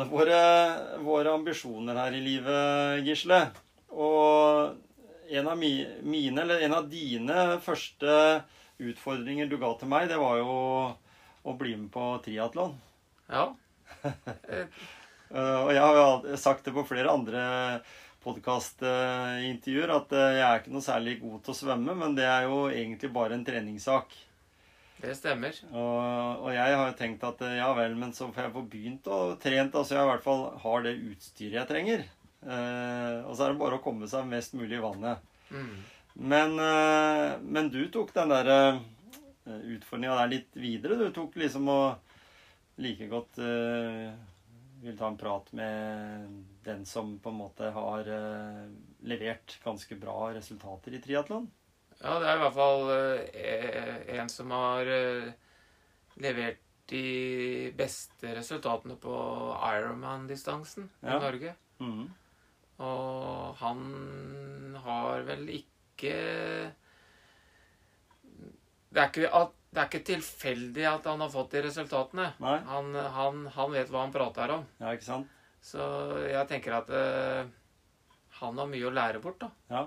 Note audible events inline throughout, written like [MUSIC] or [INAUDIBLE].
alle våre, våre ambisjoner her i livet, Gisle. Og en av mi, mine, eller en av dine første utfordringer du ga til meg, det var jo å bli med på triatlon. Ja. [LAUGHS] Eh, og jeg har jo sagt det på flere andre podkastintervjuer at eh, jeg er ikke noe særlig god til å svømme, men det er jo egentlig bare en treningssak. Det stemmer. Og, og jeg har jo tenkt at eh, ja vel, men så får jeg få begynt og trent, altså jeg i hvert fall har det utstyret jeg trenger. Eh, og så er det bare å komme seg mest mulig i vannet. Mm. Men, eh, men du tok den der eh, utfordringa der litt videre. Du tok liksom og like godt eh, vil ta en prat med den som på en måte har eh, levert ganske bra resultater i triatlon. Ja, det er i hvert fall eh, en som har eh, levert de beste resultatene på Ironman-distansen Ja. i Norge. Mhm. Og han har vel ikke det er ikke, at, det er ikke tilfeldig at han har fått de resultatene. Han, han, han vet hva han prater om. Ja, ikke sant? Så jeg tenker at eh, han har mye å lære bort, da. Ja.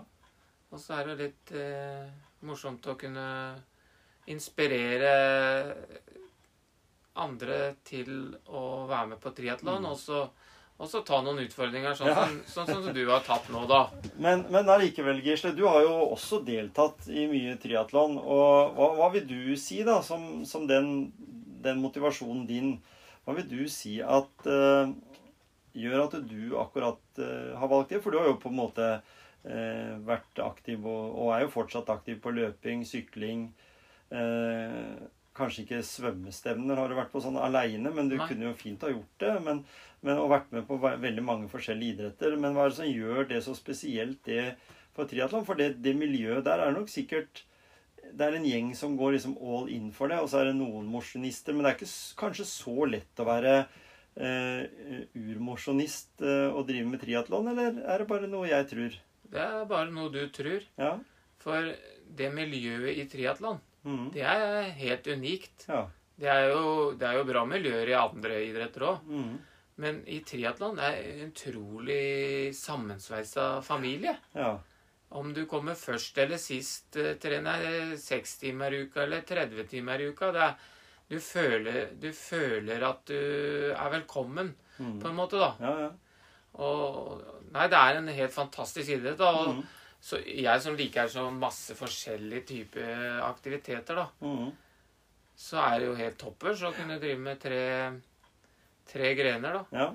Og så er det litt eh, morsomt å kunne inspirere andre til å være med på triatlon, så, og så ta noen utfordringer, sånn, Mm. Ja. som, sånn som du har tatt nå, da. [LAUGHS] Men, men allikevel, Gisle, du har jo også deltatt i mye triatlon. Og hva, hva vil du si, da, som, som den, den motivasjonen din Hva vil du si at uh, gjør at du akkurat uh, har valgt det? For du har jo på en måte vært aktiv, og, og er jo fortsatt aktiv på løping, sykling. Eh, kanskje ikke svømmestevner har du vært på sånn aleine, men du Nei. kunne jo fint ha gjort det. Men, men, og vært med på veldig mange forskjellige idretter. Men hva er det som gjør det så spesielt det for triatlon? For det, det miljøet der er nok sikkert Det er en gjeng som går liksom all in for det, og så er det noen mosjonister. Men det er ikke kanskje så lett å være eh, urmosjonist eh, og drive med triatlon, eller er det bare noe jeg tror? Det er bare noe du tror. Ja. For det miljøet i triatlon, mm. det er helt unikt. Ja. Det er jo, det er jo bra miljøer i andre idretter òg. Mm. Men i triatlon er det en utrolig sammensveisa familie. Ja. Om du kommer først eller sist, eh, trener seks timer i uka eller 30 timer i uka er, du, føler, du føler at du er velkommen, mm. på en måte, da. Ja, ja. Og, nei, det er en helt fantastisk idrett. da. Og, Mhm. Så jeg som liker så masse forskjellige typer aktiviteter, da, mm. så er det jo helt toppers å kunne drive med tre, tre grener, da. Ja.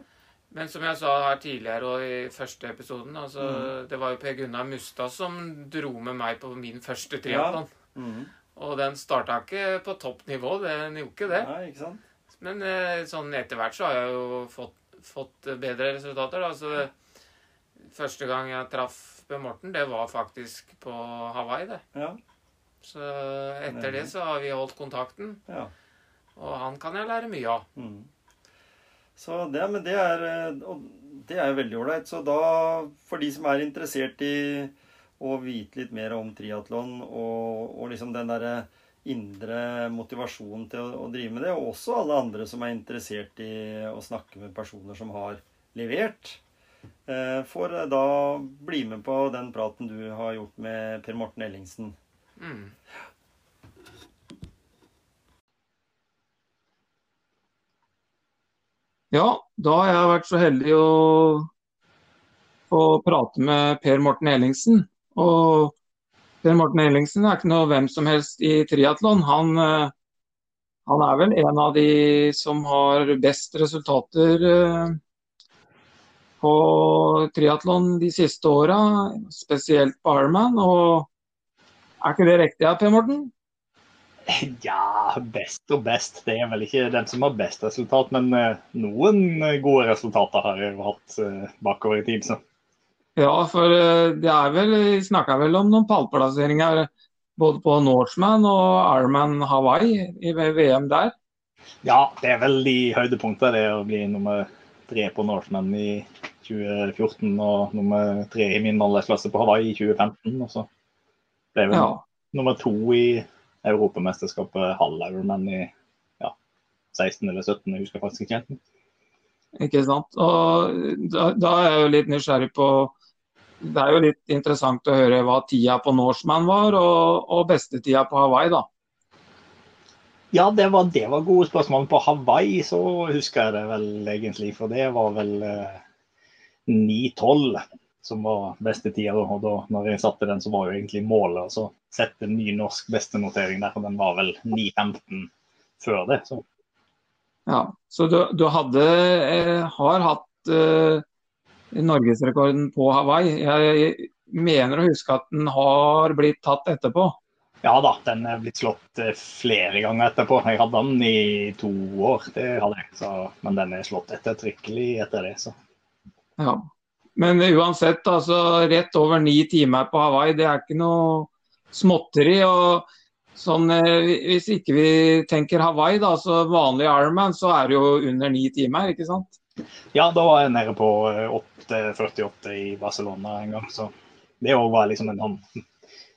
Men som jeg sa her tidligere og i første episoden, altså, Mm. det var jo Per Gunnar Mustad som dro med meg på min første triatlon. Mhm. Og den starta ikke på toppnivå, den gjorde ikke det. Nei, ikke sant? Men eh, sånn etter hvert så har jeg jo fått, fått bedre resultater. Da. Så første gang jeg traff Per Morten, det var faktisk på Hawaii, det. Ja. Så etter det så har vi holdt kontakten, ja. og han kan jeg lære mye av. Mm. Så det, men det er, eh, og det er veldig ålreit. Så da, for de som er interessert i å vite litt mer om triatlon og, og liksom den derre indre motivasjonen til å, å drive med det, og også alle andre som er interessert i å snakke med personer som har levert, får da bli med på den praten du har gjort med Per Morten Ellingsen. Mm. Ja, da har jeg vært så heldig å få prate med Per Morten Ellingsen. Og Per Morten Ellingsen er ikke noe hvem som helst i triatlon. Han, eh, han er vel en av de som har best resultater eh, på triatlon de siste åra, spesielt på Ironman. Og er ikke det riktig, Per Morten? [LAUGHS] Ja, best og best. Det er vel ikke den som har best resultat, men uh, noen gode resultater har jeg hatt uh, bakover i tid. Så. Ja, for det er vel, vi snakka vel om noen pallplasseringer både på Norseman og Ironman Hawaii i VM der? Ja, det er vel de høydepunktene. Det å bli nummer tre på Norseman i 2014 og nummer tre i min aldersklasse på Hawaii i 2015. Og så ble vi ja. nummer to i Europamesterskapet halv Ironman i ja, 16 eller 17, jeg husker faktisk ikke helt. Ikke sant. Og da, da, er jeg jo litt nysgjerrig på Det er jo litt interessant å høre hva tida på Norseman var, og, og bestetida på Hawaii, da. Ja, det var, det var, gode spørsmål. På Hawaii så husker jeg det vel egentlig, for det var vel eh, 9-12 som var beste tida. Og da når jeg satte den, så var jo egentlig målet å sette en ny norsk bestenotering der. Og den var vel 9-15 før det. Så. Ja, så du, du hadde, eh, har hatt eh, norgesrekorden på Hawaii. Jeg mener å huske at den har blitt tatt etterpå. Ja da, den er blitt slått eh, flere ganger etterpå. Jeg hadde den i to år, det hadde jeg. Så, men den er slått ettertrykkelig etter det. Så. Ja, men uansett, altså rett over ni timer på Hawaii, det er ikke noe småtteri. og sånn, eh, Hvis ikke vi tenker Hawaii, da, så vanlig Ironman, så er det jo under ni timer, ikke sant? Ja, da var jeg nede på 8,48 i Barcelona en gang. Så det òg var liksom en sånn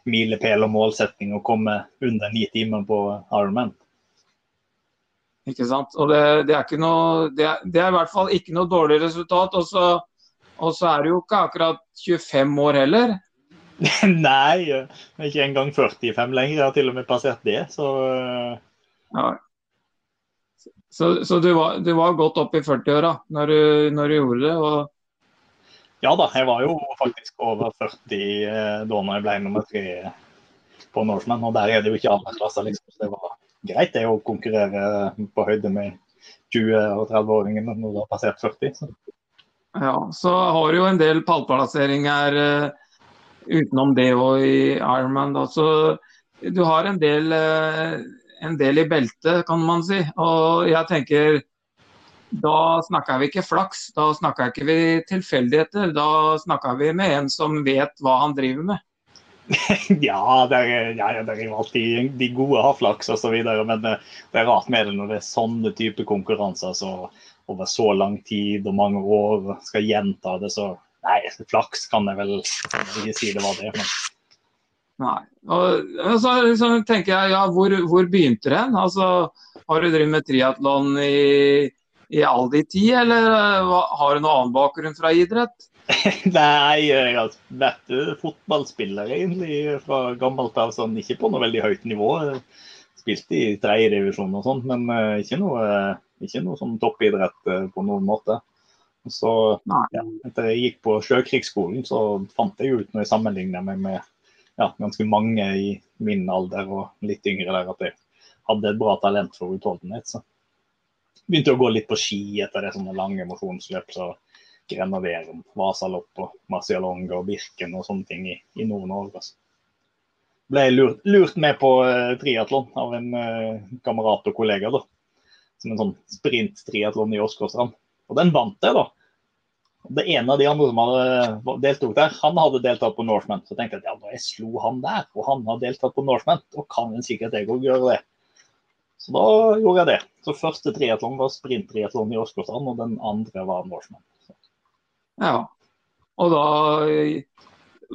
milepæl og målsetting å komme under ni timer på Ironman. Ikke sant. Og det, det er ikke noe det er, det er, i hvert fall ikke noe dårlig resultat. Og så og så er du jo ikke akkurat 25 år heller. [LAUGHS] Nei, er ikke engang 45 lenger. Jeg har til og med passert det, så eh. ja. Så, så du, var, du, var, godt opp i 40-åra når, når, du gjorde det? Og... Ja da, jeg var jo faktisk over 40 eh, da når jeg ble nummer tre på Norseman. Og der er det jo ikke aldersklasser, liksom. Så det var greit det å konkurrere på høyde med 20- og 30-åringene når du har passert 40. Så. Ja, så har du jo en del pallplasseringer uh, utenom det og i Ironman. Da. Så du har en del, uh, en del i beltet, kan man si. Og jeg tenker da snakker vi ikke flaks, da snakker ikke vi tilfeldigheter. Da snakker vi med en som vet hva han driver med. [LAUGHS] ja, det er, ja, alltid de gode har flaks osv. Men det, det er rart med det når det er sånne type konkurranser. så over så lang tid og mange år skal gjenta det, så Nei, flaks kan jeg vel ikke si det var det. Men. Nei. Og så, liksom, tenker jeg, ja, hvor, hvor begynte det? Altså, har du drevet med triatlon i, i all din tid, eller uh, har du noen annen bakgrunn fra idrett? [LAUGHS] Nei, jeg har vært fotballspiller egentlig fra gammelt av, sånn, ikke på noe veldig høyt nivå. Spilte i tredjedivisjon og sånt, men uh, ikke noe uh, ikke noe sånn toppidrett eh, på noen måte. Så ja, etter jeg gikk på Sjøkrigsskolen, så fant jeg ut når jeg sammenligna meg med ja, ganske mange i min alder og litt yngre der, at jeg hadde et bra talent for utholdenhet. Så begynte å gå litt på ski etter det sånne lange mosjonsløp. så Grenaderen, Vasalopp og Marcialonga og Birken og sånne ting i, i år. Altså. Ble lurt, lurt med på uh, triatlon av en uh, kamerat og kollega. da som en sånn sprint-triatlon i Åsgårdstrand. Og den vant jeg, da. Det ene av de andre som hadde deltok der, han hadde deltatt på Norseman. Så tenkte jeg at ja, da jeg slo han der, og han har deltatt på Norseman, da kan en sikkert jeg òg gjøre det. Så da gjorde jeg det. Så første triatlon var sprint-triatlon i Åsgårdstrand, og den andre var Norseman. Ja. Og da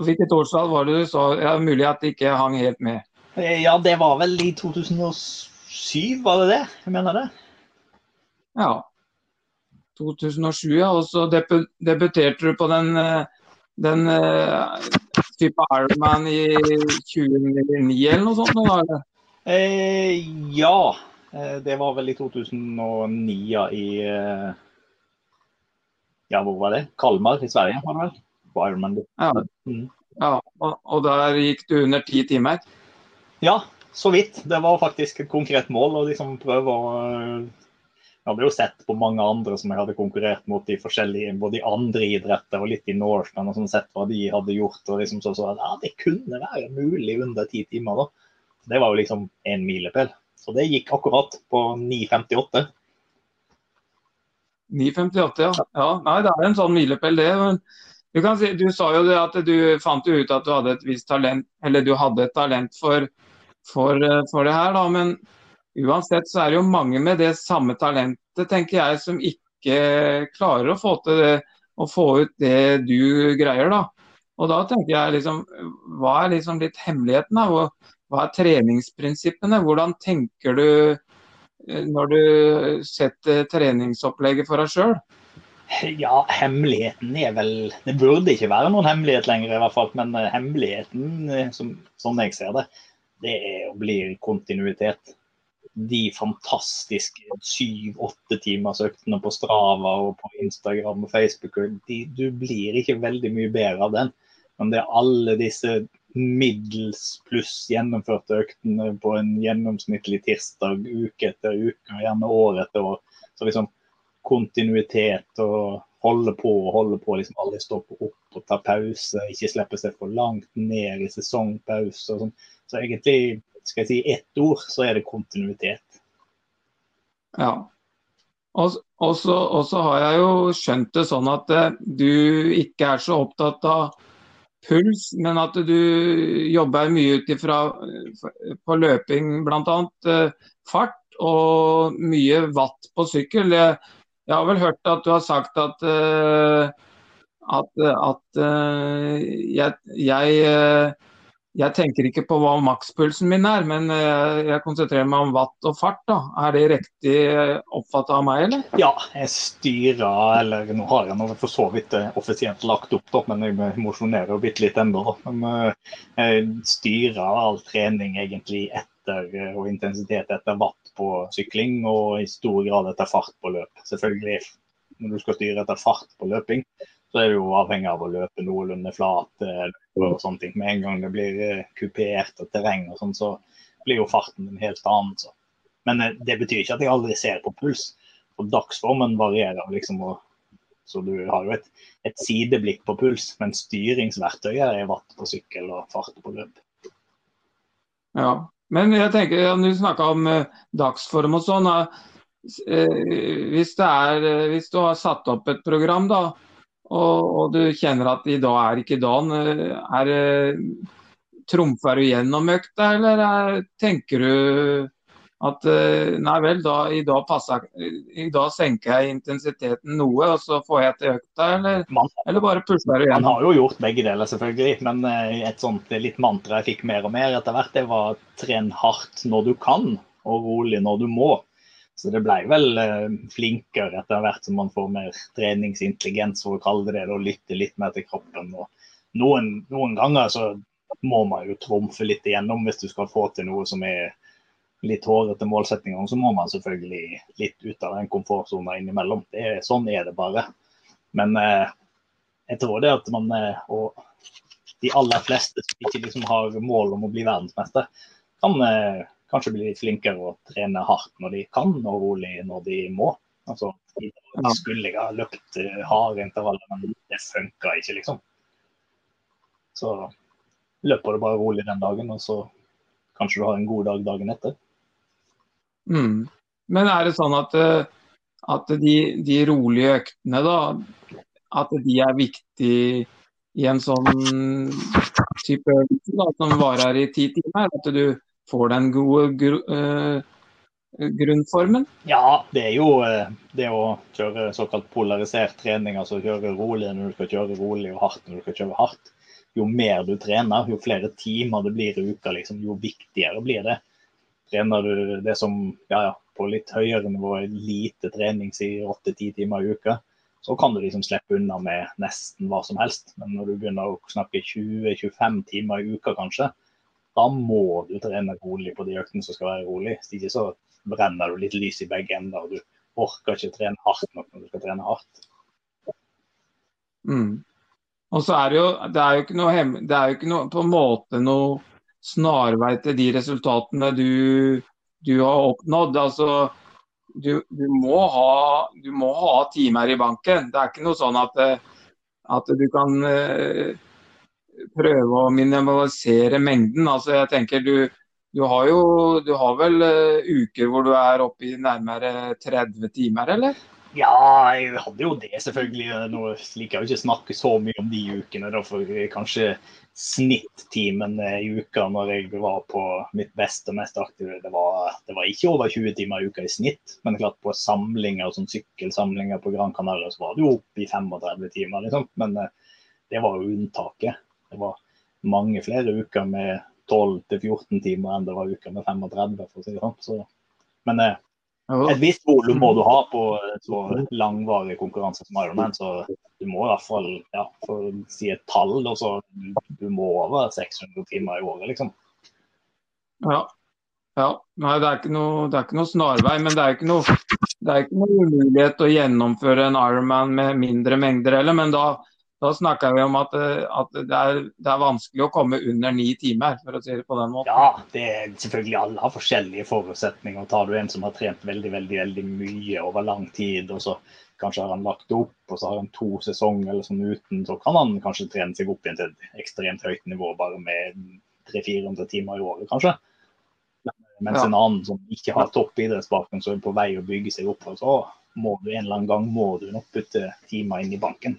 Hvilket årstall var det du sa? Ja, mulig at det ikke hang helt med? Ja, det var vel i 2007, var det det? Jeg mener det. Ja. 2007, ja. Og så debuterte du på den, eh, den uh, type Ironman i 2009 eller noe sånt? Eller? Eh, ja. Eh, det var vel i 2009, ja. I Ja, hvor var det? Kalmar i Sverige, var det vel? På Ironman. Ja. Mm. ja. Og, og der gikk du under ti timer? Ja, så vidt. Det var faktisk et konkret mål å liksom prøve å Jeg hadde jo sett på mange andre som jeg hadde konkurrert mot i forskjellige, både i andre idretter og litt i Norseman, og sånn sett hva de hadde gjort. og liksom så, så at ja, Det kunne være mulig under ti timer. da. Det var jo liksom en milepæl. Så det gikk akkurat på 9.58. 9.58, ja. ja. Nei, det er en sånn milepæl, det. Du, si, du, sa jo det at du fant jo ut at du hadde et visst talent, eller du hadde et talent for, for, for det her, da. Men uansett så er det jo mange med det samme talentet, tenker jeg, som ikke klarer å få til det, å få ut det du greier, da. Og da tenker jeg liksom, hva er liksom litt hemmeligheten? da? Hva er treningsprinsippene? Hvordan tenker du eh, når du setter treningsopplegget for deg sjøl? Ja, hemmeligheten er vel Det burde ikke være noen hemmelighet lenger, i hvert fall. Men eh, hemmeligheten, eh, som, sånn jeg ser det, det er å bli kontinuitet. De fantastiske syv-åtte timers øktene på Strava og på Instagram og Facebook, de, du blir ikke veldig mye bedre av den. Men det er alle disse middels pluss gjennomførte øktene på en gjennomsnittlig tirsdag uke etter uke, og gjerne år etter år. Så liksom kontinuitet og holde på og holde på. liksom Aldri stoppe opp og ta pause, ikke slippe seg for langt ned i sesongpause. og sånn. Så egentlig, skal jeg si ett ord, så er det kontinuitet. Ja. Og, så har jeg jo skjønt det sånn at eh, du ikke er så opptatt av puls, men at du jobber mye ut ifra på løping bl.a. Eh, fart og mye watt på sykkel. Jeg, jeg, har vel hørt at du har sagt at, eh, at, at eh, jeg, jeg jeg tenker ikke på hva makspulsen min er, men eh, jeg konsentrerer meg om watt og fart. da. Er det riktig oppfatta av meg, eller? Ja, jeg styrer, eller nå har jeg noe for så vidt eh, offisielt lagt opp, da, men jeg mosjonerer bitte litt ennå. Eh, jeg styrer all trening egentlig etter, og intensitet etter watt på sykling, og i stor grad etter fart på løp. Selvfølgelig, når du skal styre etter fart på løping, så er du jo avhengig av å løpe noenlunde flat eh, og sånne ting. Med en gang det blir eh, kupert og terreng og sånn, så blir jo farten en helt annen. Så. Men eh, det betyr ikke at jeg aldri ser på puls. Og dagsformen varierer liksom. Og, så du har jo et, et, sideblikk på puls, men styringsverktøyet er vatt på sykkel og fart på løp. Ja, men jeg tenker, ja, du snakka om uh, dagsform og sånn. Uh, hvis, er, uh, hvis, du har satt opp et program, da, og, og, du kjenner at i dag er ikke dagen. Eh, er, trumfer du gjennom økta, eller er, tenker du at eh, nei vel, da, i, dag passer, i dag senker jeg intensiteten noe, og så får jeg til økta, eller, man, eller bare pusher igjen? Man har jo gjort begge deler, selvfølgelig. Men eh, et sånt litt mantra jeg fikk mer og mer etter hvert, det var tren hardt når du kan, og rolig når du må. Så det ble vel eh, flinkere etter hvert som man får mer treningsintelligens, for å kalle det det, og lytte litt mer til kroppen. Og noen, noen ganger så må man jo trumfe litt igjennom hvis du skal få til noe som er litt hårete målsettinger, Så må man selvfølgelig litt ut av den komfortsona innimellom. Det er, sånn er det bare. Men eh, jeg tror det at man eh, og de aller fleste som ikke liksom har mål om å bli verdensmester, kan eh, kanskje bli litt flinkere og trene hardt når de kan, og rolig når de må. Altså, de skulle jeg ha løpt eh, harde intervaller, men det funka ikke, liksom. Så løper du bare rolig den dagen, og så kanskje du har en god dag dagen etter. Mm. Men er det sånn at, eh, at de, de, rolige øktene, da, at de er viktige i en sånn type øvelse da, som varer i ti timer? At du får den gode gru, uh, grunnformen? Ja, det er jo uh, det å kjøre såkalt polarisert trening, altså kjøre rolig når du skal kjøre rolig og hardt når du skal kjøre hardt. Jo mer du trener, jo flere timer det blir i uka, liksom, jo viktigere blir det. Trener du det som ja, ja, på litt høyere nivå er lite trening, si åtte-ti timer i uka, så kan du liksom slippe unna med nesten hva som helst. Men når du begynner å snakke 20-25 timer i uka, kanskje, da må du trene rolig på de øktene som skal være rolig. Hvis ikke så brenner du litt lys i begge ender, og du orker ikke trene hardt nok når du skal trene hardt. Mm. Og så er det jo, det er jo ikke noe, det er jo ikke noe på en måte noe snarvei til de resultatene du, du har oppnådd. Altså, du, du, må ha, du, må ha, timer i banken. Det er ikke noe sånn at, at du kan prøve å minimalisere mengden. Altså jeg tenker du, du har jo du har vel uker hvor du er oppe i nærmere 30 timer, eller? Ja, jeg hadde jo det, selvfølgelig. Nå liker jeg jo ikke snakke så mye om de ukene. Da, for kanskje snittimen i uka når jeg var på mitt beste og mest aktive, det var, det var ikke over 20 timer i uka i snitt. Men klart på samlinger, sånn sykkelsamlinger på Gran Canaria, så var det jo oppe i 35 timer. liksom. Men eh, det var jo unntaket. Det var mange flere uker med 12-14 timer enn det var uker med 35, for å si det sånn. Så, men eh, et visst volum må du ha på så langvarig konkurranse som Ironman. Så du må i hvert fall ja, for å si et tall, og så du må over 600 timer i året, liksom. Ja. ja. Nei, det er, ikke noe, det er ikke noe snarvei, men det er ikke noe, det er ikke noe mulighet å gjennomføre en Ironman med mindre mengder heller. Men da, da snakker vi om at, eh, at det, er, det, er, vanskelig å komme under ni timer, for å si det på den måten. Ja, det er selvfølgelig alle har forskjellige forutsetninger. Tar du en som har trent veldig veldig, veldig mye over lang tid, og så kanskje har han lagt opp, og så har han to sesonger eller sånn uten, så kan han kanskje trene seg opp igjen til et ekstremt høyt nivå bare med 300-400 timer i året, kanskje. Mens ja. en annen som ikke har topp idrettsbakgrunn, som er på vei å bygge seg opp, så må du en eller annen gang må du nok putte timer inn i banken.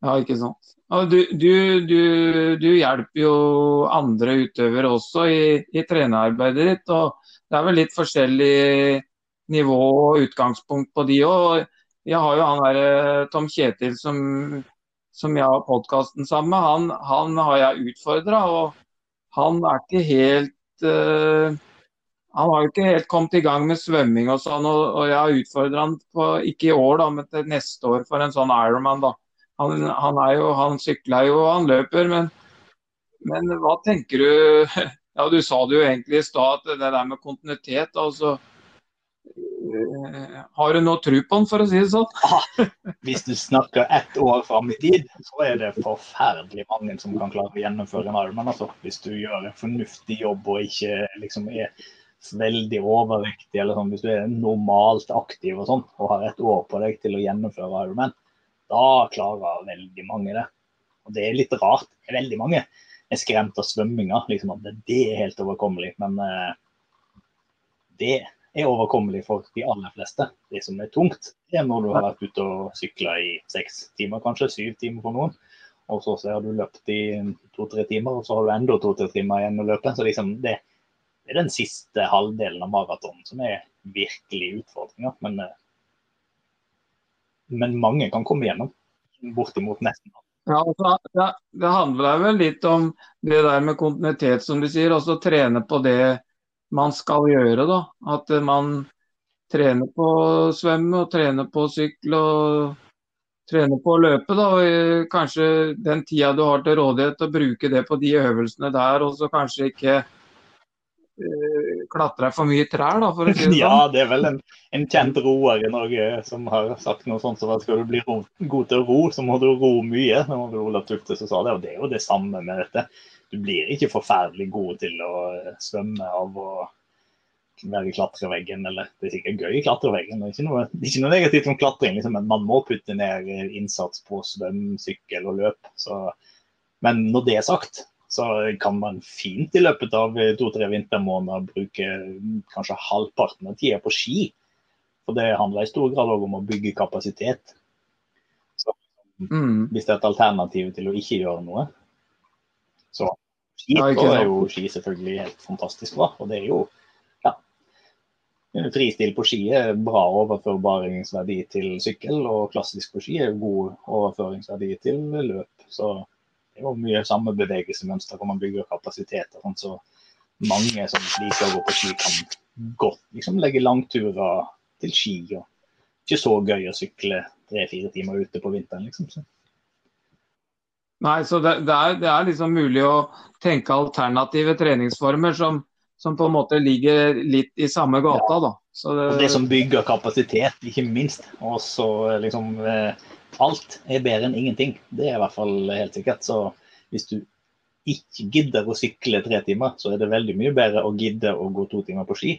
Ja, ikke sant. Du, du, du, du, hjelper jo andre utøvere også i, i trenerarbeidet ditt. og Det er vel litt forskjellig nivå og utgangspunkt på de òg. Jeg har jo han der eh, Tom Kjetil som, som jeg har podkasten sammen med. Han, han, har jeg utfordra, og han er ikke helt uh, Han har jo ikke helt kommet i gang med svømming og sånn, og, og jeg har utfordra han på, ikke i år, da, men til neste år for en sånn Ironman. da han, han, er jo, han sykler jo han løper, men, men, hva tenker du [LAUGHS] Ja, Du sa det jo egentlig i stad, det der med kontinuitet. altså eh, har du noe tro på den, for å si det sånn? [LAUGHS] Ah, hvis du snakker ett år fram i tid, så er det forferdelig mange som kan klare å gjennomføre en Ironman. Altså, hvis du gjør en fornuftig jobb og ikke liksom er veldig overvektig, eller sånn, hvis du er normalt aktiv og sånn, og har et år på deg til å gjennomføre Ironman, da klarer veldig mange det. Og det er litt rart. Veldig mange er skremt av svømminga. Liksom at det er helt overkommelig. Men eh, det er overkommelig for de aller fleste. Det som er tungt, det er når du har vært ute og sykla i seks timer, kanskje syv timer for noen. Og så har du løpt i to-tre timer, og så har du enda to-tre timer igjen å løpe. Så liksom det, det, er den siste halvdelen av maratonen som er virkelig utfordringa. Men uh, men mange kan komme gjennom. Bortimot nesten. Ja, altså, det, det handler vel litt om det der med kontinuitet, som du sier. Også trene på det man skal gjøre. da. At man trener på å svømme og trener på å sykle og trene på å løpe. da, og Kanskje den tida du har til rådighet, å bruke det på de øvelsene der. Og så kanskje ikke Eh, klatre for mye trær, da, for å si det [LAUGHS] sånn. Ja, det er vel en, en kjent roer i Norge som har sagt noe sånt som at skal du bli ro, god til å ro, så må du ro mye. Det var Olav Tufte som sa det, og det er jo det samme med dette. Du blir ikke forferdelig god til å svømme av å være i klatreveggen, eller det er sikkert gøy i klatreveggen. Det er ikke noe, er ikke noe negativt om klatring, liksom, men man må putte ned innsats på svøm, sykkel og løp. Så, men når det er sagt, så kan man fint i løpet av to-tre vintermåneder bruke kanskje halvparten av tida på ski. For det handler i stor grad om å bygge kapasitet. Så, mm. Hvis det er et alternativ til å ikke gjøre noe, så ski, ja, er jo ski selvfølgelig helt fantastisk bra. Og det er jo ja, Fristil på ski er bra overførbaringsverdi til sykkel, og klassisk på ski er god overføringsverdi til løp. Så det er jo mye samme bevegelsesmønster hvor man bygger kapasitet. Og sånt, så mange som liker å gå på ski, kan godt liksom, legge langturer til ski. og Ikke så gøy å sykle tre-fire timer ute på vinteren, liksom. Så. Nei, så det, det, er, det, er, liksom mulig å tenke alternative treningsformer som, som, på en måte ligger litt i samme gata. Ja. da. Det, og det som bygger kapasitet, ikke minst. Og så liksom eh, alt er bedre enn ingenting. Det er i hvert fall helt sikkert. Så hvis du ikke gidder å sykle tre timer, så er det veldig mye bedre å gidde å gå to timer på ski.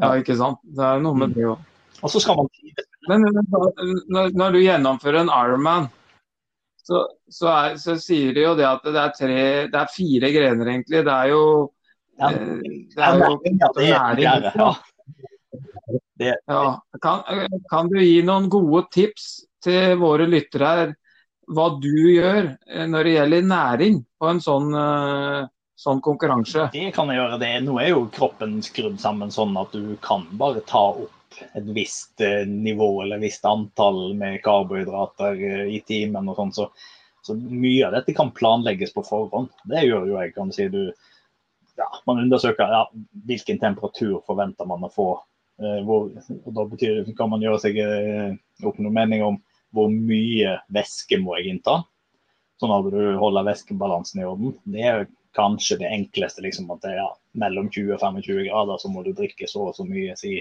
Ja, ikke sant. Det er noe med det òg. Og så skal man Men når, når du gjennomfører en Ironman, så, så, er, så sier de jo det at det er, tre, det er fire grener, egentlig. Det er jo Ja, eh, det er jo ja, det er næring. ja. Det, Ja. Kan, kan du gi noen gode tips til våre lyttere her, hva du gjør eh, når det gjelder næring på en sånn, eh, sånn konkurranse? Det kan jeg gjøre. det. Nå er jo kroppen skrudd sammen sånn at du kan bare ta opp et visst eh, nivå eller et visst antall med karbohydrater i timen og sånn. Så, så mye av dette kan planlegges på forhånd. Det gjør jo jeg. kan du si. Du, ja, man undersøker ja, hvilken temperatur forventer man å få. Eh, Hvor, og da betyr, kan man gjøre seg eh, opp noen mening om hvor mye væske må jeg innta. Sånn at du holder væskebalansen i orden. Det er kanskje det enkleste. liksom at det er ja, Mellom 20 og 25 grader så må du drikke så og så mye. Si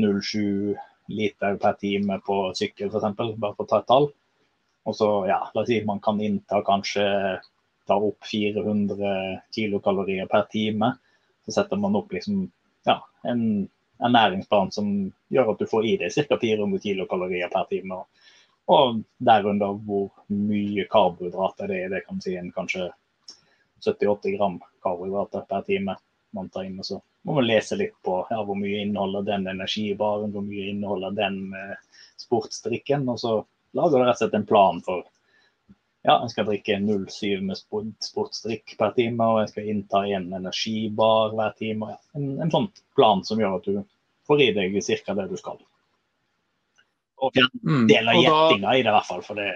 0,7 liter per time på sykkel f.eks., bare for å ta et tall. Og så, ja, la oss si man kan innta kanskje ta opp 400 kilokalorier per time. Så setter man opp liksom, ja, en ernæringsplan som gjør at du får i deg ca. 400 kilokalorier per time. Og, og derunder hvor mye karbohydrater det er. Det kan si en kanskje 70-80 gram karbohydrater per time man tar inn. Og så må man lese litt på ja, hvor mye inneholder den energibaren, hvor mye inneholder den eh, sportsdrikken. Og så lager du rett og slett en plan for ja, en skal drikke 0,7 med sport- sportsdrikk per time, og en skal innta en energibar hver time. Ja, en, en sånn plan som gjør at du får i deg ca. det du skal. Og fjern Mm. del av gjettinga i det, i hvert fall. For det,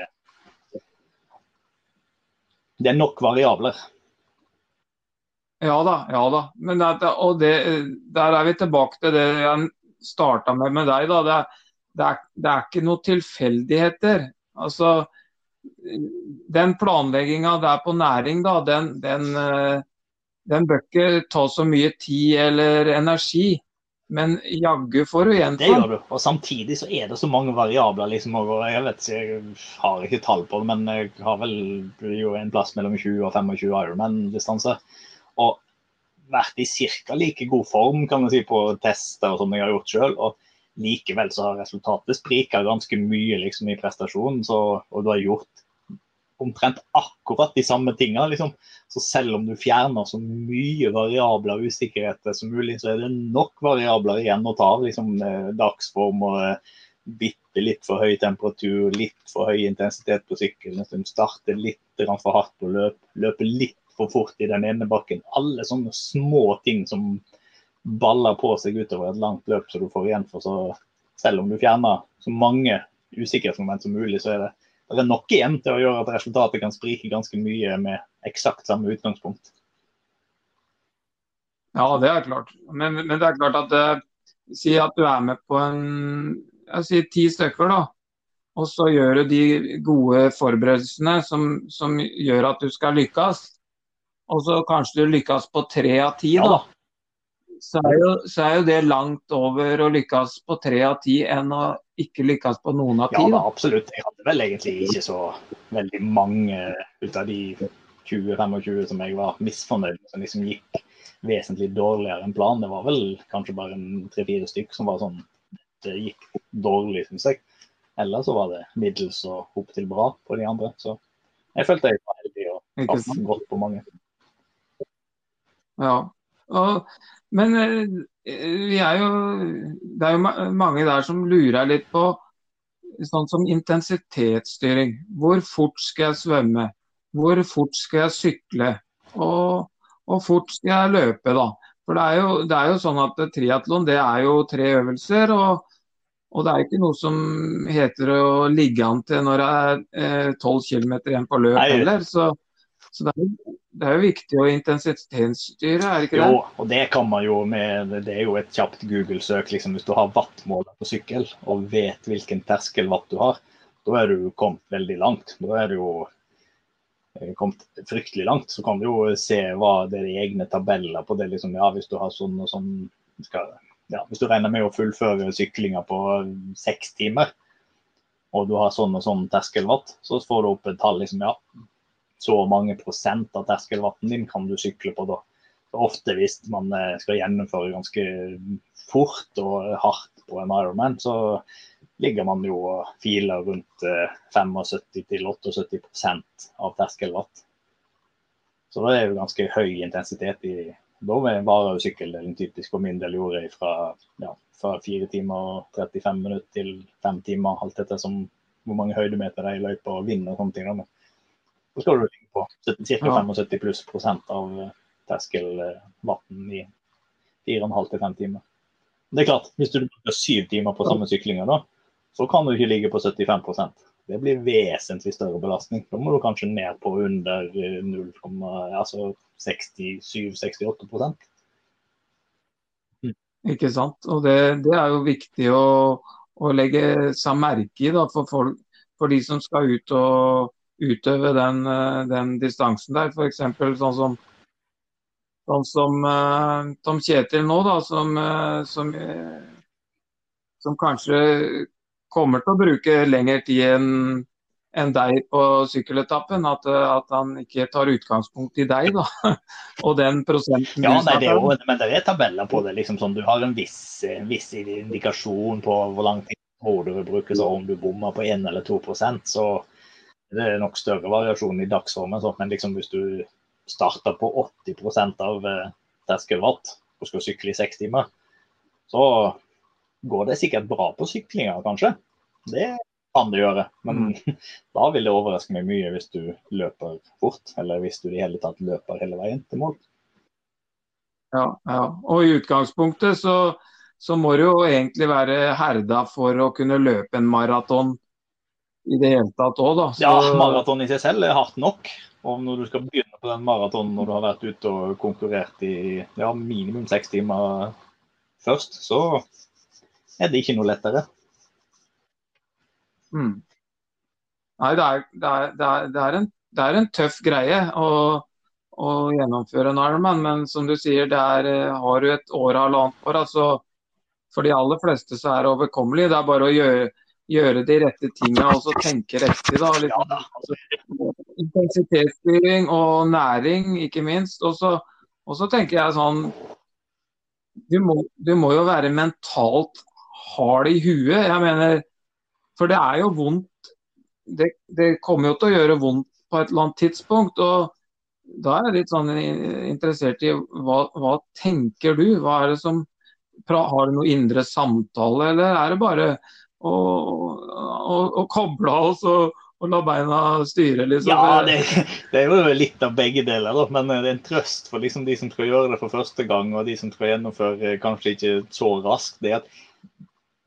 det er nok variabler. Ja da, ja da. Men det, og det, der er vi tilbake til det jeg starta med med deg. da. Det er, det er, det er ikke noe tilfeldigheter. Altså, den planlegginga der på næring, da, den, den, eh, den bør ikke ta så mye tid eller energi. Men jaggu får du igjen for du. Og samtidig så er det så mange variabler. liksom, og Jeg vet ikke, jeg har ikke tall på det, men jeg har vel jo en plass mellom 20 og 25 Ironman-distanse. Og vært i ca. like god form kan man si, på tester og sånn jeg har gjort sjøl. Og likevel så har resultatet sprika ganske mye liksom, i prestasjonen. Så, og du har gjort omtrent akkurat de samme tingene. Liksom. Så selv om du fjerner så mye variabler og usikkerheter som mulig, så er det nok variabler igjen å ta av. Liksom, eh, dagsform og eh, bitte litt for høy temperatur, litt for høy intensitet på sykkelen, liksom, starte litt for hardt på løp, løpe litt for fort i den ene bakken. Alle sånne små ting som baller på seg utover et langt løp så du får igjen for. Så selv om du fjerner så mange usikkerhetsmoment som mulig, så er det, det er nok igjen til å gjøre at resultatet kan sprike ganske mye med eksakt samme utgangspunkt. Ja, det er klart. Men, men det er klart at uh, Si at du er med på en jeg sier ti stykker, da. Og så gjør du de gode forberedelsene som, som gjør at du skal lykkes. Og så kanskje du lykkes på tre av ti, da. Så er, jo, så er jo det langt over å lykkes på tre av ti enn å ikke lykkes på noen av ti. Ja, da. absolutt. Jeg hadde vel egentlig ikke så veldig mange ut av de 20-25 som jeg var misfornøyd med, som liksom gikk vesentlig dårligere enn planen. Det var vel kanskje bare tre-fire stykk som var sånn det gikk dårlig, syns jeg. Eller så var det middels og opp til bra på de andre. Så jeg følte jeg var heldig og traff godt på mange. Ja. Og, men eh, vi er jo, det er jo mange der som lurer litt på sånn som intensitetsstyring. Hvor fort skal jeg svømme? Hvor fort skal jeg sykle? Og hvor fort skal jeg løpe, da? For det er jo, det er jo sånn at triatlon det er jo tre øvelser. og og det er ikke noe som heter å ligge an til når det er eh, km igjen på løp heller. Så, så det, er, det er jo viktig å intensitetsstyre, er det ikke det? Jo, og det kan man jo med Det er jo et kjapt Google-søk. liksom Hvis du har wattmåler på sykkel og vet hvilken terskelwatt du har, da er du kommet veldig langt. Da er du jo eh, kommet fryktelig langt. Så kan du jo se hva det er egne tabeller på det. liksom, ja, Hvis du har sånn og sånn skal, ja, Hvis du regner med å fullføre syklinga på seks timer, og du har sånn og sånn terskelwatt, så får du opp et tall. liksom, ja, så mange prosent av terskelvatten din kan du sykle på da. ofte hvis man eh, skal gjennomføre ganske fort og hardt på en Ironman, så ligger man jo og filer rundt 75-78% av terskelvatt. Så det er jo ganske høy intensitet i Da varer jo sykkeldelen typisk for min del gjorde fra, ja, fra 4 timer og 35 minutter til 5 timer, alt etter som hvor mange høydemeter er i løypa og vind og sånne ting. Så skal du ligge på ca. 75 pluss prosent av eh, terskelvann i 4,5 til 5 timer. Det er klart, hvis du bruker syv timer på samme syklinga, da, så kan du ikke ligge på 75% Det blir vesentlig større belastning. Da må du kanskje ned på under 0, eh, altså 67-68 mm. Ikke sant. Og det, det, er jo viktig å, å legge seg merke i da, for, folk, for de som skal ut og utøve den, eh, den distansen der. F.eks. sånn som, sånn som uh, Tom Kjetil nå, da, som, uh, som, uh, som, kanskje kommer til å bruke lengre tid enn en deg på sykkeletappen. At, at, han ikke tar utgangspunkt i deg, da. [LAUGHS] og den prosenten ja, nei, det er jo, Men det er tabeller på det. liksom sånn, Du har en viss, viss indikasjon på hvor lang tid du vil bruke. Så om du bommer på 1 eller 2% så det er nok større variasjon i dagsformen, men liksom hvis du starter på 80% av eh, terskelwatt og skal sykle i seks timer, så går det sikkert bra på syklinga, kanskje. Det kan det gjøre. Men mm. [LAUGHS] da vil det overraske meg mye hvis du løper fort, eller hvis du i hele tatt løper hele veien til mål. Ja, ja. Og i utgangspunktet så, så må du jo egentlig være herda for å kunne løpe en maraton i det hele tatt òg, da. Så... Ja, maraton i seg selv er hardt nok. Og når du skal begynne på den maratonen når du har vært ute og konkurrert i ja, minimum seks timer først, så er det ikke noe lettere. Mm. Nei, det er, det, er, det, er, det, er en, det er, en, tøff greie å, å gjennomføre en Ironman, men som du sier, det er, har du et år og halvannet år, altså for de aller fleste så er det overkommelig. Det er bare å gjøre gjøre de rette tingene og så tenke riktig. da, litt, altså, Intensitetsstyring og næring, ikke minst. Og så, og så tenker jeg sånn du må, du må, jo være mentalt hard i huet. Jeg mener, For det er jo vondt. Det, det kommer jo til å gjøre vondt på et eller annet tidspunkt. og da er jeg litt sånn interessert i hva, hva tenker du? Hva er det som, Har du noen indre samtale, eller er det bare og, og, og koble oss og, og, la beina styre, liksom. Ja, det, det, er jo litt av begge deler, da. men det er en trøst for liksom de som skal gjøre det for første gang, og de som skal gjennomføre kanskje ikke så raskt. det at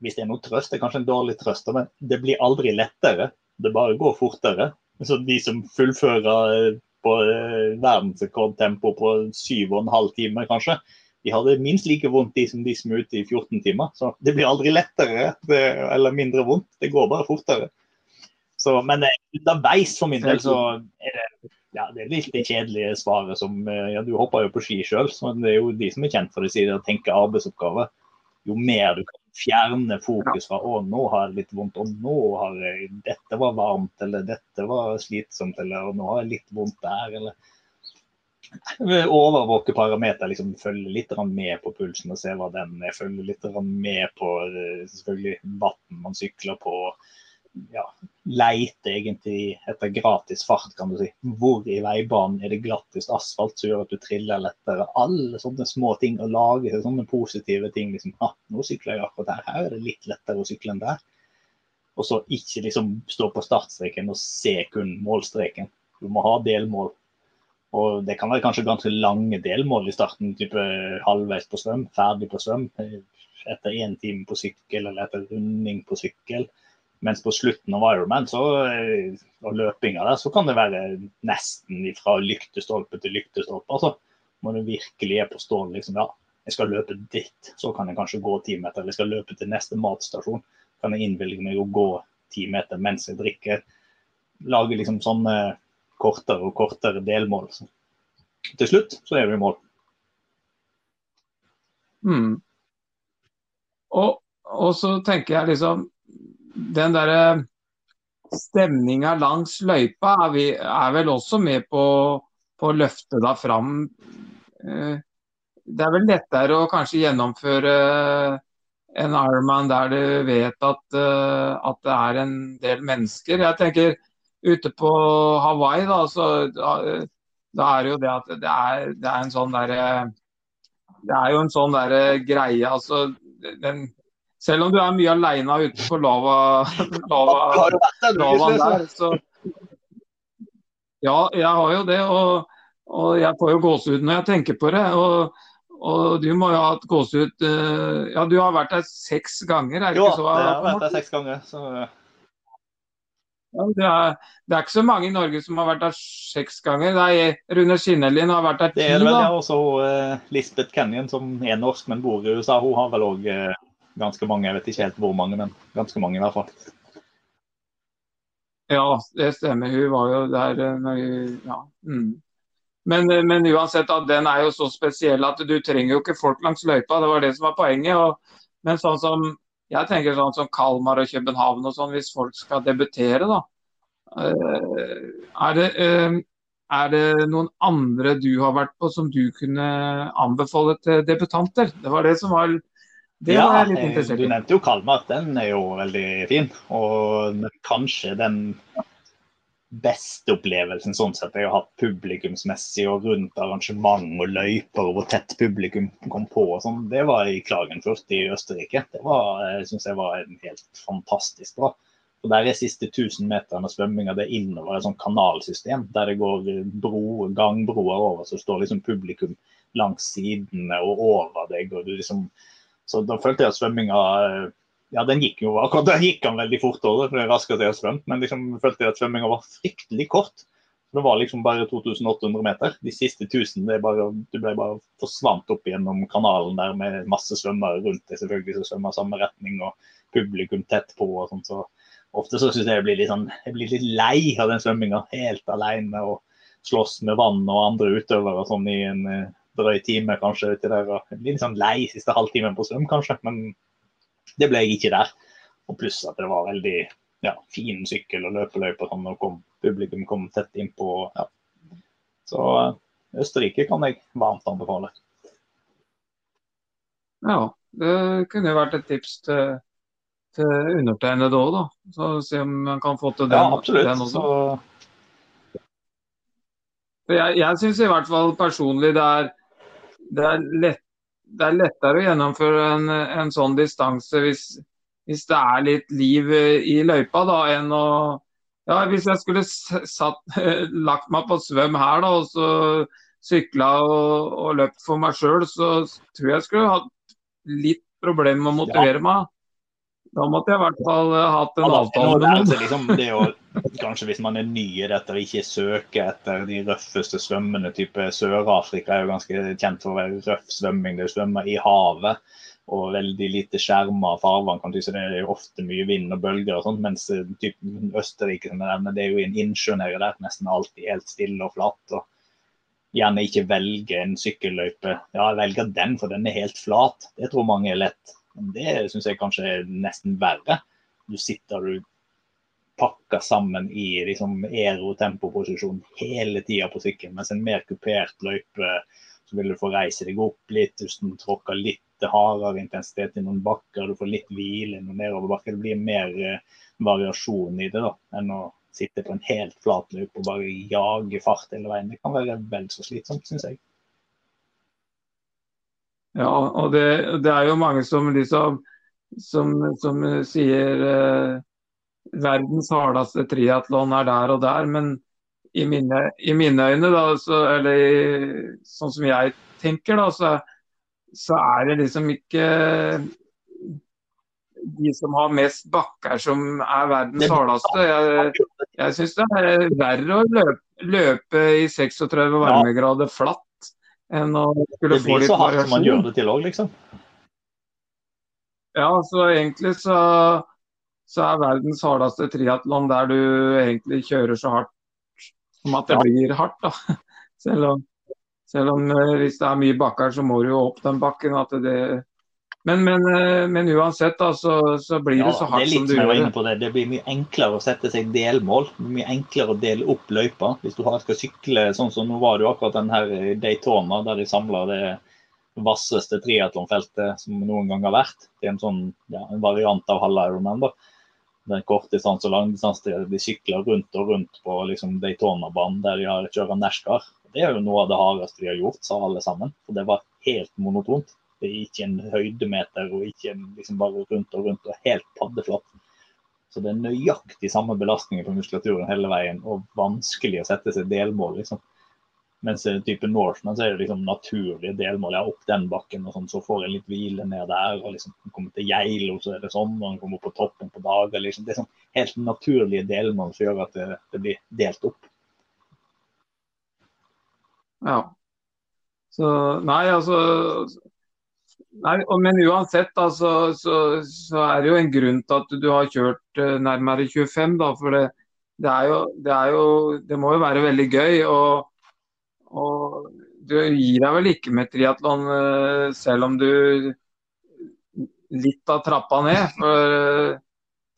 Hvis det er noe trøst, det er kanskje en dårlig trøst, men det blir aldri lettere. Det bare går fortere. Så de som fullfører på eh, verdensrekordtempo på syv og en halv time, kanskje, de hadde minst like vondt de som de som er ute i 14 timer. Så det blir aldri lettere eller mindre vondt, det går bare fortere. Så, men eh, underveis for min del så er det, ja, det er litt det kjedelige svaret som eh, ja, Du hopper jo på ski sjøl, så det er jo de som er kjent for det, sier å tenke arbeidsoppgaver. Jo mer du kan fjerne fokus fra å, nå har jeg litt vondt, og nå har jeg, dette var varmt, eller dette var slitsomt, eller nå har jeg litt vondt der, eller overvåke parameter, liksom følge litt med på pulsen og se hva den er. Følge litt med på eh, selvfølgelig vann man sykler på. Ja, leite egentlig etter gratis fart, kan du si. Hvor i veibanen er det glattest asfalt som gjør at du triller lettere? Alle sånne små ting. Å lage sånne positive ting. liksom, ah, nå sykler jeg akkurat her, her er det litt lettere å sykle enn der. Og så ikke liksom stå på startstreken og se kun målstreken. Du må ha delmål og det kan være kanskje ganske lange delmål i starten, type halvveis på svøm, ferdig på svøm, etter én time på sykkel eller etter runding på sykkel. Mens på slutten av Ironman så, eh, og løpinga der, så kan det være nesten fra lyktestolpe til lyktestolpe. altså Når du virkelig er på stål, liksom, ja, jeg skal løpe dit, så kan jeg kanskje gå ti meter. Eller jeg skal løpe til neste matstasjon, kan jeg innvilge meg å gå ti meter mens jeg drikker. Lage liksom sånne kortere og kortere delmål. Så til slutt så er vi i mål. Mm. Og, og, så tenker jeg liksom Den derre stemninga langs løypa er, vi, er, vel også med på, på å løfte deg fram. Eh, det er vel lettere å kanskje gjennomføre en Ironman der du vet at, uh, at, det er en del mennesker. Jeg tenker ute på Hawaii, da, så da, da er det jo det at det er, det er en sånn derre Det er jo en sånn derre greie, altså den, Selv om du er mye aleine ute på lava, [LAUGHS] lava, [LAUGHS] lavaen der, så Ja, jeg har jo det. og og jeg får jo gåsehud når jeg tenker på det. Og, og du må jo ha hatt gåsehud uh, Ja, du har vært der seks ganger, er det jo, ikke så? Jo, jeg har vært der seks ganger. så... Ja, det, er, det, er, ikke så mange i Norge som har vært der seks ganger. Er, Rune Skinnelin har vært der ti. Det er vel, ja. Også uh, Lisbeth Kenyon, som er norsk, men bor i USA. Hun har vel òg uh, eh, ganske mange. Jeg vet ikke helt hvor mange, men ganske mange i hvert fall. Ja, det stemmer. Hun var jo der når hun Ja. Mm. Men, eh, men, uansett, at den er jo så spesiell at du trenger jo ikke folk langs løypa. Det var det som var poenget. Og, men sånn som jeg tenker sånn som Kalmar og København og sånn, hvis folk skal debutere, da. Eh, er det, eh, er det noen andre du har vært på som du kunne anbefale til debutanter? Det var det som var det ja, var jeg litt interessert i. Du nevnte jo Kalmar. Den er jo veldig fin. Og kanskje den beste opplevelsen sånn sett jeg har hatt publikumsmessig og rundt arrangement og løyper og hvor tett publikum kom på. og sånn, Det var i Klagenfurt i Østerrike. Det var, jeg synes jeg var helt fantastisk bra. Og Der er siste 1000 meterne svømminga det er innover et sånt kanalsystem der det går bro, gangbroer over, så står liksom publikum langs sidene og over deg. og du liksom, så Da følte jeg at svømminga ja, den gikk jo akkurat den gikk han veldig fort over, for det er raskere jeg har svømt. Men liksom følte jeg at svømminga var fryktelig kort. Det var liksom bare 2800 meter. De siste 1000 det bare, du ble bare forsvant opp gjennom kanalen der med masse svømmere rundt deg selvfølgelig som svømmer samme retning, og publikum tett på. og sånt, så Ofte så syns jeg jeg blir litt sånn, jeg blir litt lei av den svømminga. Helt alene og slåss med vann og andre utøvere sånn i en uh, drøy time kanskje uti der. Jeg blir litt sånn lei siste halvtimen på svøm kanskje, men det ble jeg ikke der. Og pluss at det var veldig ja, fin sykkel- og løpeløype sånn, og kom, publikum kom tett innpå. Ja. Så eh, Østerrike kan jeg varmt anbefale. Ja, det kunne vært et tips til, til undertegnede òg, da. Så se om man kan få til den, ja, absolutt. den også. Så... Jeg, jeg syns i hvert fall personlig det er, det er lett det er lettere å gjennomføre en, en sånn distanse hvis, hvis, det er litt liv eh, i løypa, da, enn å ja, Hvis jeg skulle satt, [LAUGHS] lagt meg på svøm her da, og så sykla og, og løpt for meg sjøl, så tror jeg jeg skulle hatt litt problemer med å motivere ja. meg. Da måtte jeg i hvert fall eh, hatt en avtale med noen. Liksom, det å, kanskje hvis man er ny i dette og ikke søker etter de røffeste svømmene, type Sør-Afrika er jo ganske kjent for å være røff svømming. Det svømmer i havet og veldig lite skjerma farvann. tyse det er jo ofte mye vind og bølger og sånt. Mens eh, typ, Østerrike det er jo en innsjø nedi der, nesten alltid helt stille og flatt. og Gjerne ikke velge en sykkelløype. Ja, jeg velger den, for den er helt flat. Det tror mange er lett. Det syns jeg kanskje er nesten verre. Du sitter du pakka sammen i liksom aero-tempoposisjon hele tida på sykkelen, mens en mer kupert løype så vil du få reise deg opp litt, hvis du tråkker litt hardere intensitet i noen bakker, du får litt hvile i noen nedoverbakker. Det blir mer uh, variasjon i det da, enn å sitte på en helt flat løype og bare jage fart hele veien. Det kan være vel så slitsomt, syns jeg. Ja, og det, det, er jo mange som liksom som, som sier eh, verdens hardeste triatlon er der og der, men i mine, i mine øyne, da, så, eller i, sånn som jeg tenker, da, så, så, er det liksom ikke de som har mest bakker som er verdens hardeste. Jeg, jeg syns det er verre å løpe, løpe i 36 varmegrader flatt enn å skulle få litt variasjon. Det blir så hardt som man gjør det til òg, liksom. Ja, så egentlig så, så er verdens hardeste triatlon der du egentlig kjører så hardt som at det blir hardt, da. [LAUGHS] Selv om, selv om eh, hvis det er mye bakker, så må du jo opp den bakken. at det men, men, eh, men, uansett, da, så, så blir ja, det så hardt det som du gjør det. det. Det blir mye enklere å sette seg delmål. Mye enklere å dele opp løypa. Hvis du skal sykle sånn som nå var det jo akkurat den her Daytona, der de samla vasseste triatlonfeltet som noen gang har vært. Det er en sånn ja, en variant av halve Ironman. da. Den kortdistanse og lang distanse. de sykler rundt og rundt på liksom, Daytona-banen der de har kjørt NASCAR. Det er jo noe av det hardeste de har gjort, sa alle sammen. For det var helt monotont. Det er ikke en høydemeter og ikke en, liksom bare rundt og rundt og helt paddeflatt. Så det er nøyaktig samme belastninger på muskulaturen hele veien og vanskelig å sette seg delmål. liksom. Mens type Norseman så er det liksom naturlige delmål. Opp den bakken, og sånn, så får jeg litt hvile ned der. og liksom kommer til Geilo, så er det sånn. og kommer opp på toppen på dager. liksom. Det er sånn helt naturlige delmål som gjør at det, det blir delt opp. Ja. Så nei, altså nei, Men uansett, altså, så, så, er det jo en grunn til at du har kjørt uh, nærmere 25, da. For det, det, er jo, det, er jo, det må jo være veldig gøy. og og du gir deg vel ikke med triatlon eh, selv om du litt av trappa ned? For,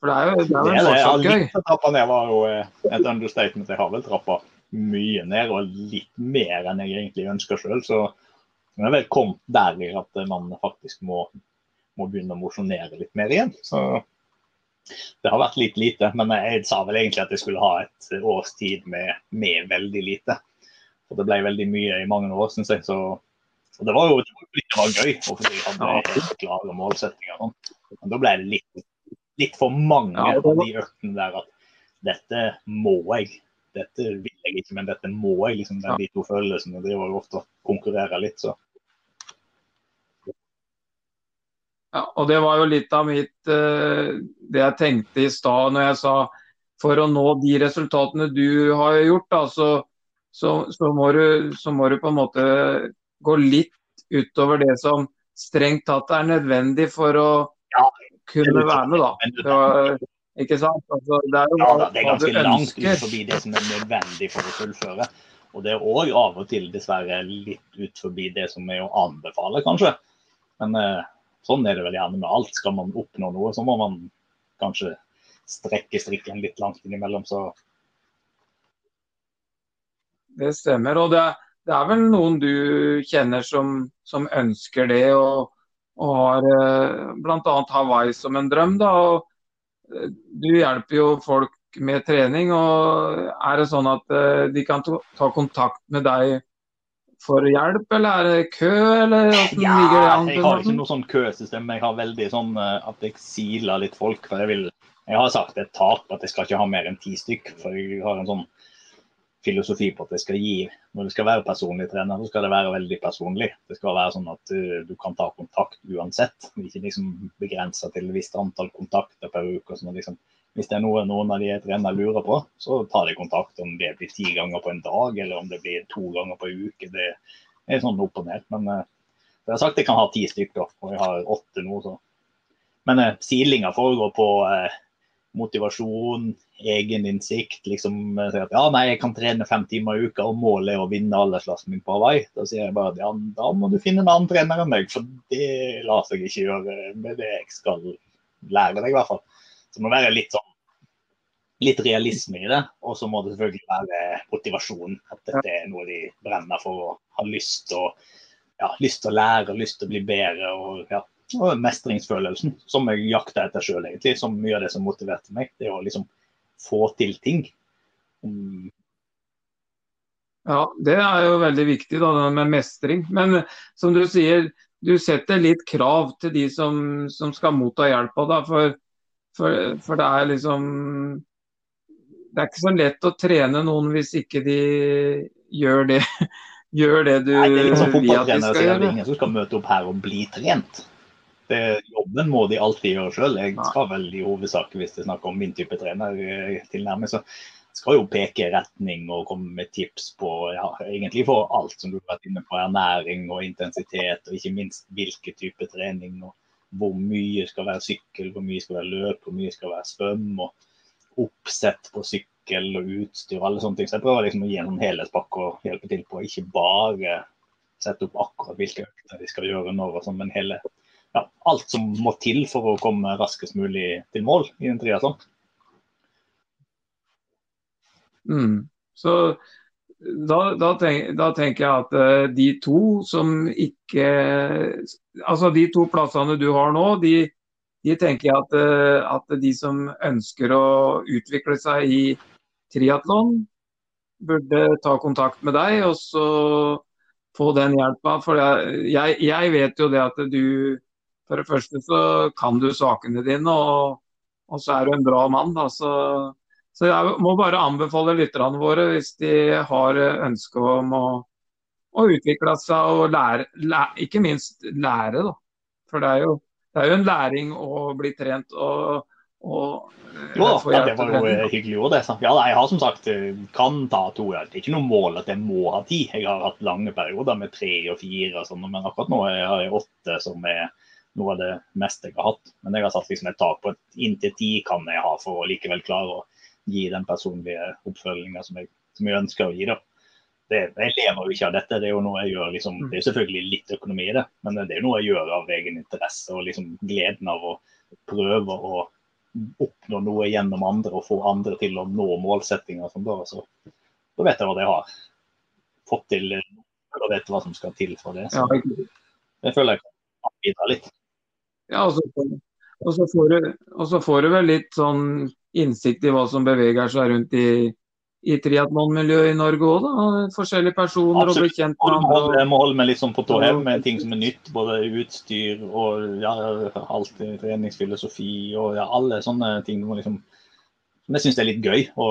for det er jo, det er vel fortsatt gøy. Litt av trappa ned var jo eh, et understatement. Jeg har vel trappa mye ned, og litt mer enn jeg egentlig ønsker sjøl. Så jeg har vel kommet der i at man faktisk må, må begynne å mosjonere litt mer igjen. Så det har vært litt lite. Men jeg sa vel egentlig at jeg skulle ha et års tid med, med veldig lite. Og det ble veldig mye i mange år, syns jeg. Så, så, det var jo det var gøy, og fordi jeg hadde helt klare målsettinger. Men da ble det litt, litt for mange ja, av de øktene der at dette må jeg. Dette vil jeg ikke, men dette må jeg. liksom er De to følelsene driver jo ofte og konkurrerer litt, så. Ja, og det var jo litt av mitt uh, Det jeg tenkte i stad når jeg sa for å nå de resultatene du har gjort, da, så så, så, må du, så, må du, på en måte gå litt utover det som strengt tatt er nødvendig for å ja, kunne være med, da. Så, ikke sant? Altså, det er jo ja, det er ganske langt ut forbi det som er nødvendig for å fullføre. Og det er òg av og til dessverre litt ut forbi det som er å anbefale, kanskje. Men eh, sånn er det vel gjerne med alt. Skal man oppnå noe, så må man kanskje strekke strikken litt langt innimellom. Så det stemmer. Og det, det, er vel noen du kjenner som, som ønsker det, og, og har eh, bl.a. Hawaii som en drøm. da, og eh, Du hjelper jo folk med trening. og Er det sånn at eh, de kan ta kontakt med deg for hjelp, eller er det kø, eller ja, ligger det an? Jeg har ikke noe sånn køsystem. Jeg har veldig sånn at jeg siler litt folk. for jeg vil jeg har sagt et tak at jeg skal ikke ha mer enn ti stykk. For jeg har en sånn filosofi på at det skal gi Når det skal være personlig trener, så skal det være veldig personlig. Det skal være sånn at du, du kan ta kontakt uansett. Ikke liksom begrensa til et visst antall kontakter per uke. Sånn liksom, hvis det er noe noen av de trener lurer på, så tar de kontakt. Om det blir ti ganger på en dag, eller om det blir to ganger på en uke. Det er sånn opp og ned. Men uh, jeg har sagt jeg kan ha ti stykker, og jeg har åtte nå. Så. Men uh, silinga foregår på uh, motivasjon, egeninnsikt. Liksom eh, si at ja, nei, jeg kan trene fem timer i uka, og målet er å vinne aldersklassen min på Hawaii. Da sier jeg bare at ja, da må du finne en annen trener enn meg, for det lar seg ikke gjøre med det jeg skal lære deg, i hvert fall. Så det må være litt sånn litt realisme i det. Og så må det selvfølgelig være motivasjon. At dette er noe de brenner for og har lyst til å, ja, lyst til å lære, lyst til å bli bedre. og ja, og mestringsfølelsen som jeg jakta etter sjøl, egentlig. Som mye av det som motiverte meg. Det å liksom få til ting. Um... Ja, det er jo veldig viktig da, med mestring. Men som du sier, du setter litt krav til de som, som skal motta hjelpa. For, for, for, det er liksom Det er ikke så lett å trene noen hvis ikke de gjør det, [LAUGHS] gjør det du Nei, det er liksom vil at de skal gjøre. Det er ingen som skal møte opp her og bli trent. Det, jobben må de alltid gjøre sjøl. Jeg skal vel i hovedsak, hvis det er snakk om min type trener, eh, tilnærming, så skal jo peke retning og komme med tips på ja, egentlig for alt som du har vært inne på. Ernæring og intensitet, og ikke minst hvilken type trening. og Hvor mye skal være sykkel, hvor mye skal være løp, hvor mye skal være svøm. og Oppsett på sykkel og utstyr og alle sånne ting. Så jeg prøver liksom å gi en sånn helhetspakke og hjelpe til på. Ikke bare sette opp akkurat hvilke økter de skal gjøre når, og sånn, men hele ja, alt som må til for å komme raskest mulig til mål i en triatlon. Mm. Så da, da, tenk, da, tenker jeg at uh, de to som ikke Altså de to plassene du har nå, de, de tenker jeg at, uh, at, de som ønsker å utvikle seg i triatlon, burde ta kontakt med deg og så få den hjelpa. For jeg, jeg, jeg, vet jo det at du For det første så kan du sakene dine, og, og så er du en bra mann. da, så så jeg må bare anbefale lytterne våre, hvis de har ønske om å, å utvikle seg og lære, lære, ikke minst lære, da. For det er jo, det er jo en læring å bli trent og, og eh, jo, ja, det var jo hyggelig òg, det. Ja, jeg har som sagt kan ta to. Det er ikke noe mål at jeg må ha ti. Jeg har hatt lange perioder med tre og fire, og sånn, men akkurat nå har jeg åtte, som er noe av det meste jeg har hatt. Men jeg har satt liksom et tak på at inntil ti kan jeg ha for å likevel klare å gi den personlige oppfølginga som, som, jeg ønsker å gi. da. Det, jeg lever jo ikke av dette, det er jo noe jeg gjør liksom, det er selvfølgelig litt økonomi i det, men det er jo noe jeg gjør av egen interesse og liksom gleden av å prøve å oppnå noe gjennom andre og få andre til å nå målsettinger. Som da, så, da vet jeg hva jeg har fått til, og vet hva som skal til for det. Så jeg føler jeg kan bidra litt. Ja, og så, og så, får du, og så får du vel litt sånn innsikt i hva som beveger seg rundt i, i triatlonmiljøet i Norge òg, da. Forskjellige personer Absolutt. og bli kjent med andre. Jeg må holde meg litt sånn på tå hev med ting som er nytt. Både utstyr og ja, alt treningsfilosofi og ja, alle sånne ting. Liksom, som jeg syns er litt gøy. Å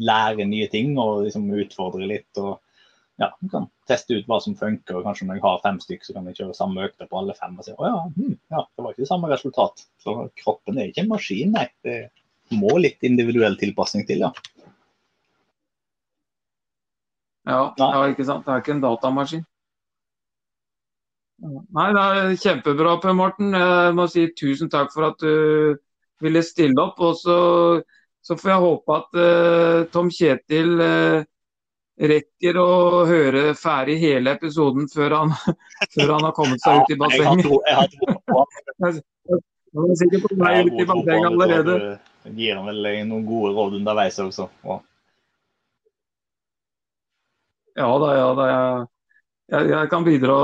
lære nye ting og liksom utfordre litt. og ja, du kan teste ut hva som funker. og Kanskje når jeg har fem stykker, så kan jeg kjøre samme økta på alle fem. og si, å ja, hmm, ja, det var ikke det samme resultat. Så kroppen er ikke en maskin, nei. Det, må litt individuell tilpasning til, ja. Ja, ja, ikke sant. Det er ikke en datamaskin. Nei, det er kjempebra, Per Morten. Jeg må si tusen takk for at du ville stille opp. Og så, så får jeg håpe at uh, Tom Kjetil uh, rekker å høre ferdig hele episoden før han, [LAUGHS] før han har kommet seg ut i bassenget. Han er sikkert på vei ut i bassenget allerede gir han vel noen gode råd underveis også. Og... Ja da, ja da. Jeg, jeg, kan bidra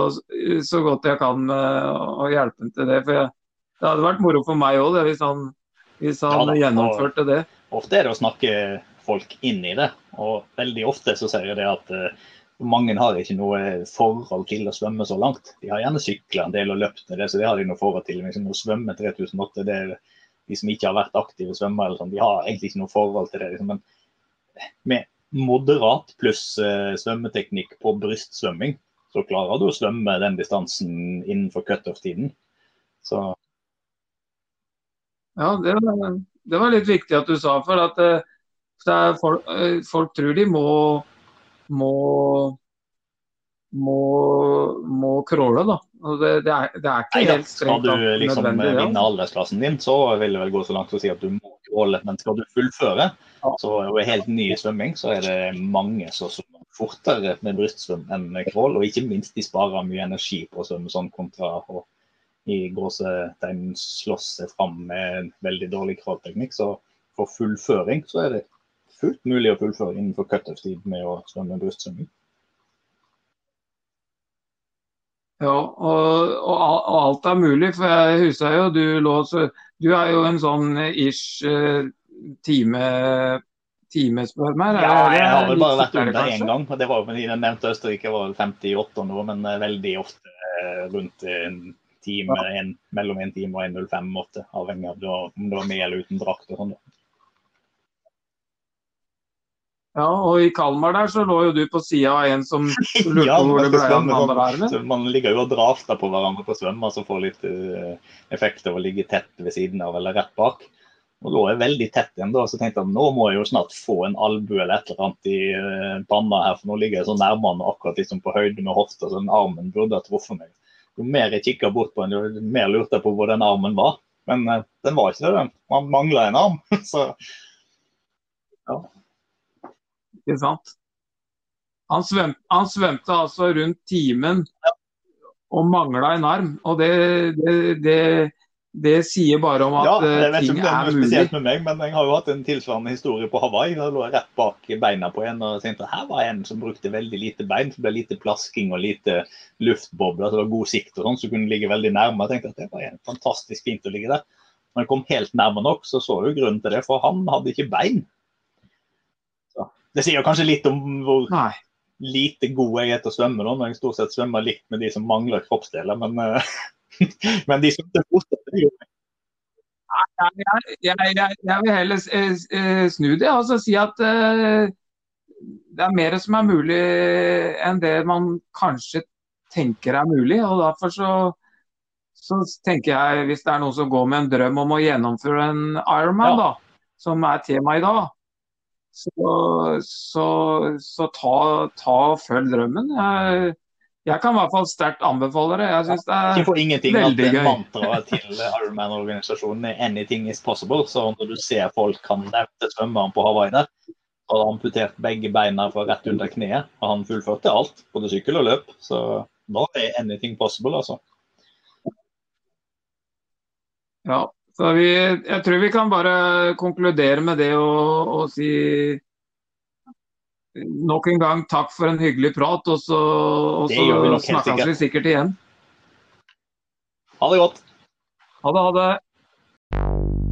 så godt jeg kan og hjelpe ham til det. For jeg, det hadde vært moro for meg òg hvis han, hvis han ja, gjennomførte det. Ofte er det å snakke folk inn i det. Og veldig ofte så sier jeg det at uh, mange har ikke noe forhold til å svømme så langt. De har gjerne sykla en del og løpt med det, så det har de noe forhold til. Men å svømme 3008, det er de som ikke har vært aktive svømmere, sånn, de har egentlig ikke noe forhold til det. Liksom. Men med moderat pluss uh, svømmeteknikk på brystsvømming, så klarer du å svømme den distansen innenfor cutoff-tiden. Så Ja, det var, det var, litt viktig at du sa, for at uh, folk, uh, folk, tror de må, må må, må crawle, da. Det, det, er, det, er, ikke Nei, helt strengt Skal du liksom vinne aldersklassen din, så vil det vel gå så langt å si at du må crawle. Men skal du fullføre, ja. så og helt ny i svømming, så er det mange som svømmer fortere med brystsvøm enn med crawl. Og ikke minst de sparer mye energi på å svømme sånn kontra å i gåsetegn slåss seg fram med en veldig dårlig crawlteknikk. Så for fullføring så er det fullt mulig å fullføre innenfor cutoff-tid med å svømme brystsvømming. Ja, og, og, og, alt er mulig. For jeg husker jo du lå så Du er jo en sånn ish time time meg. Ja, jeg har vel bare vært under én gang. Det var fordi den nevnte Østerrike var 58 nå, men eh, veldig ofte uh, rundt en time, en, mellom en time og 1.05,8. Avhengig av om det var med eller uten drakt og sånn. Ja, og i Kalmar der så lå jo du på sida av en som [LAUGHS] lurte ja, på hvor det ble av han der med. Man ligger jo og drafter på hverandre på svømmer som får litt uh, effekt av å ligge tett ved siden av eller rett bak. Og lå jeg veldig tett igjen da, så tenkte jeg nå må jeg jo snart få en albue eller et eller annet i uh, panna her, for nå ligger jeg så nærme han akkurat liksom på høyde med hofta, så den armen burde ha truffet meg. Jo mer jeg kikka bort på den, jo mer lurte jeg på hvor den armen var. Men uh, den var ikke det, den. Man mangla en arm. [LAUGHS] så ja. Ikke sant? Han svømte, han svømte altså rundt timen og mangla en arm. Og det, det, det, det sier bare om at Ja, eh, jeg vet ikke ting om det er er mulig. spesielt med meg, men jeg har jo hatt en tilsvarende historie på Hawaii. Da lå jeg rett bak beina på en og tenkte at her var en som brukte veldig lite bein. Så det ble lite plasking og lite luftbobler, så det var god sikt og sånn, så kunne ligge veldig nærme. Jeg tenkte at det var en fantastisk fint å ligge der. Når jeg kom helt nærme nok, så så jo grunnen til det, for han hadde ikke bein. Det sier kanskje litt om hvor Nei. lite god jeg er til å svømme nå, når jeg stort sett svømmer likt med de som mangler kroppsdeler. Men, eh, [LAUGHS] men de fortsetter, gjør Jeg, jeg, jeg, jeg vil heller eh, eh, snu det og så si at uh, det er mer som er mulig enn det man kanskje tenker er mulig. og Derfor så, så tenker jeg, hvis det er noen som går med en drøm om å gjennomføre en Ironman, Ja. da, som er tema i dag, så, så, så ta, ta følg drømmen. Jeg, jeg kan i hvert fall sterkt anbefale det. Jeg synes det Ikke er for ingenting at det gøy. mantraet til Ironman-organisasjonen er 'anything is possible'. Så når du ser folk han nevne svømmeren på Hawaii der, har amputert begge beina fra rett under kneet, og han fullførte alt, både sykkel og løp. Så da er 'anything possible', altså. Ja, så vi, jeg tror vi kan bare konkludere med det og, og si nok en gang takk for en hyggelig prat, og så, og så snakkes vi sikkert igjen. Ha det godt. Ha det, ha det.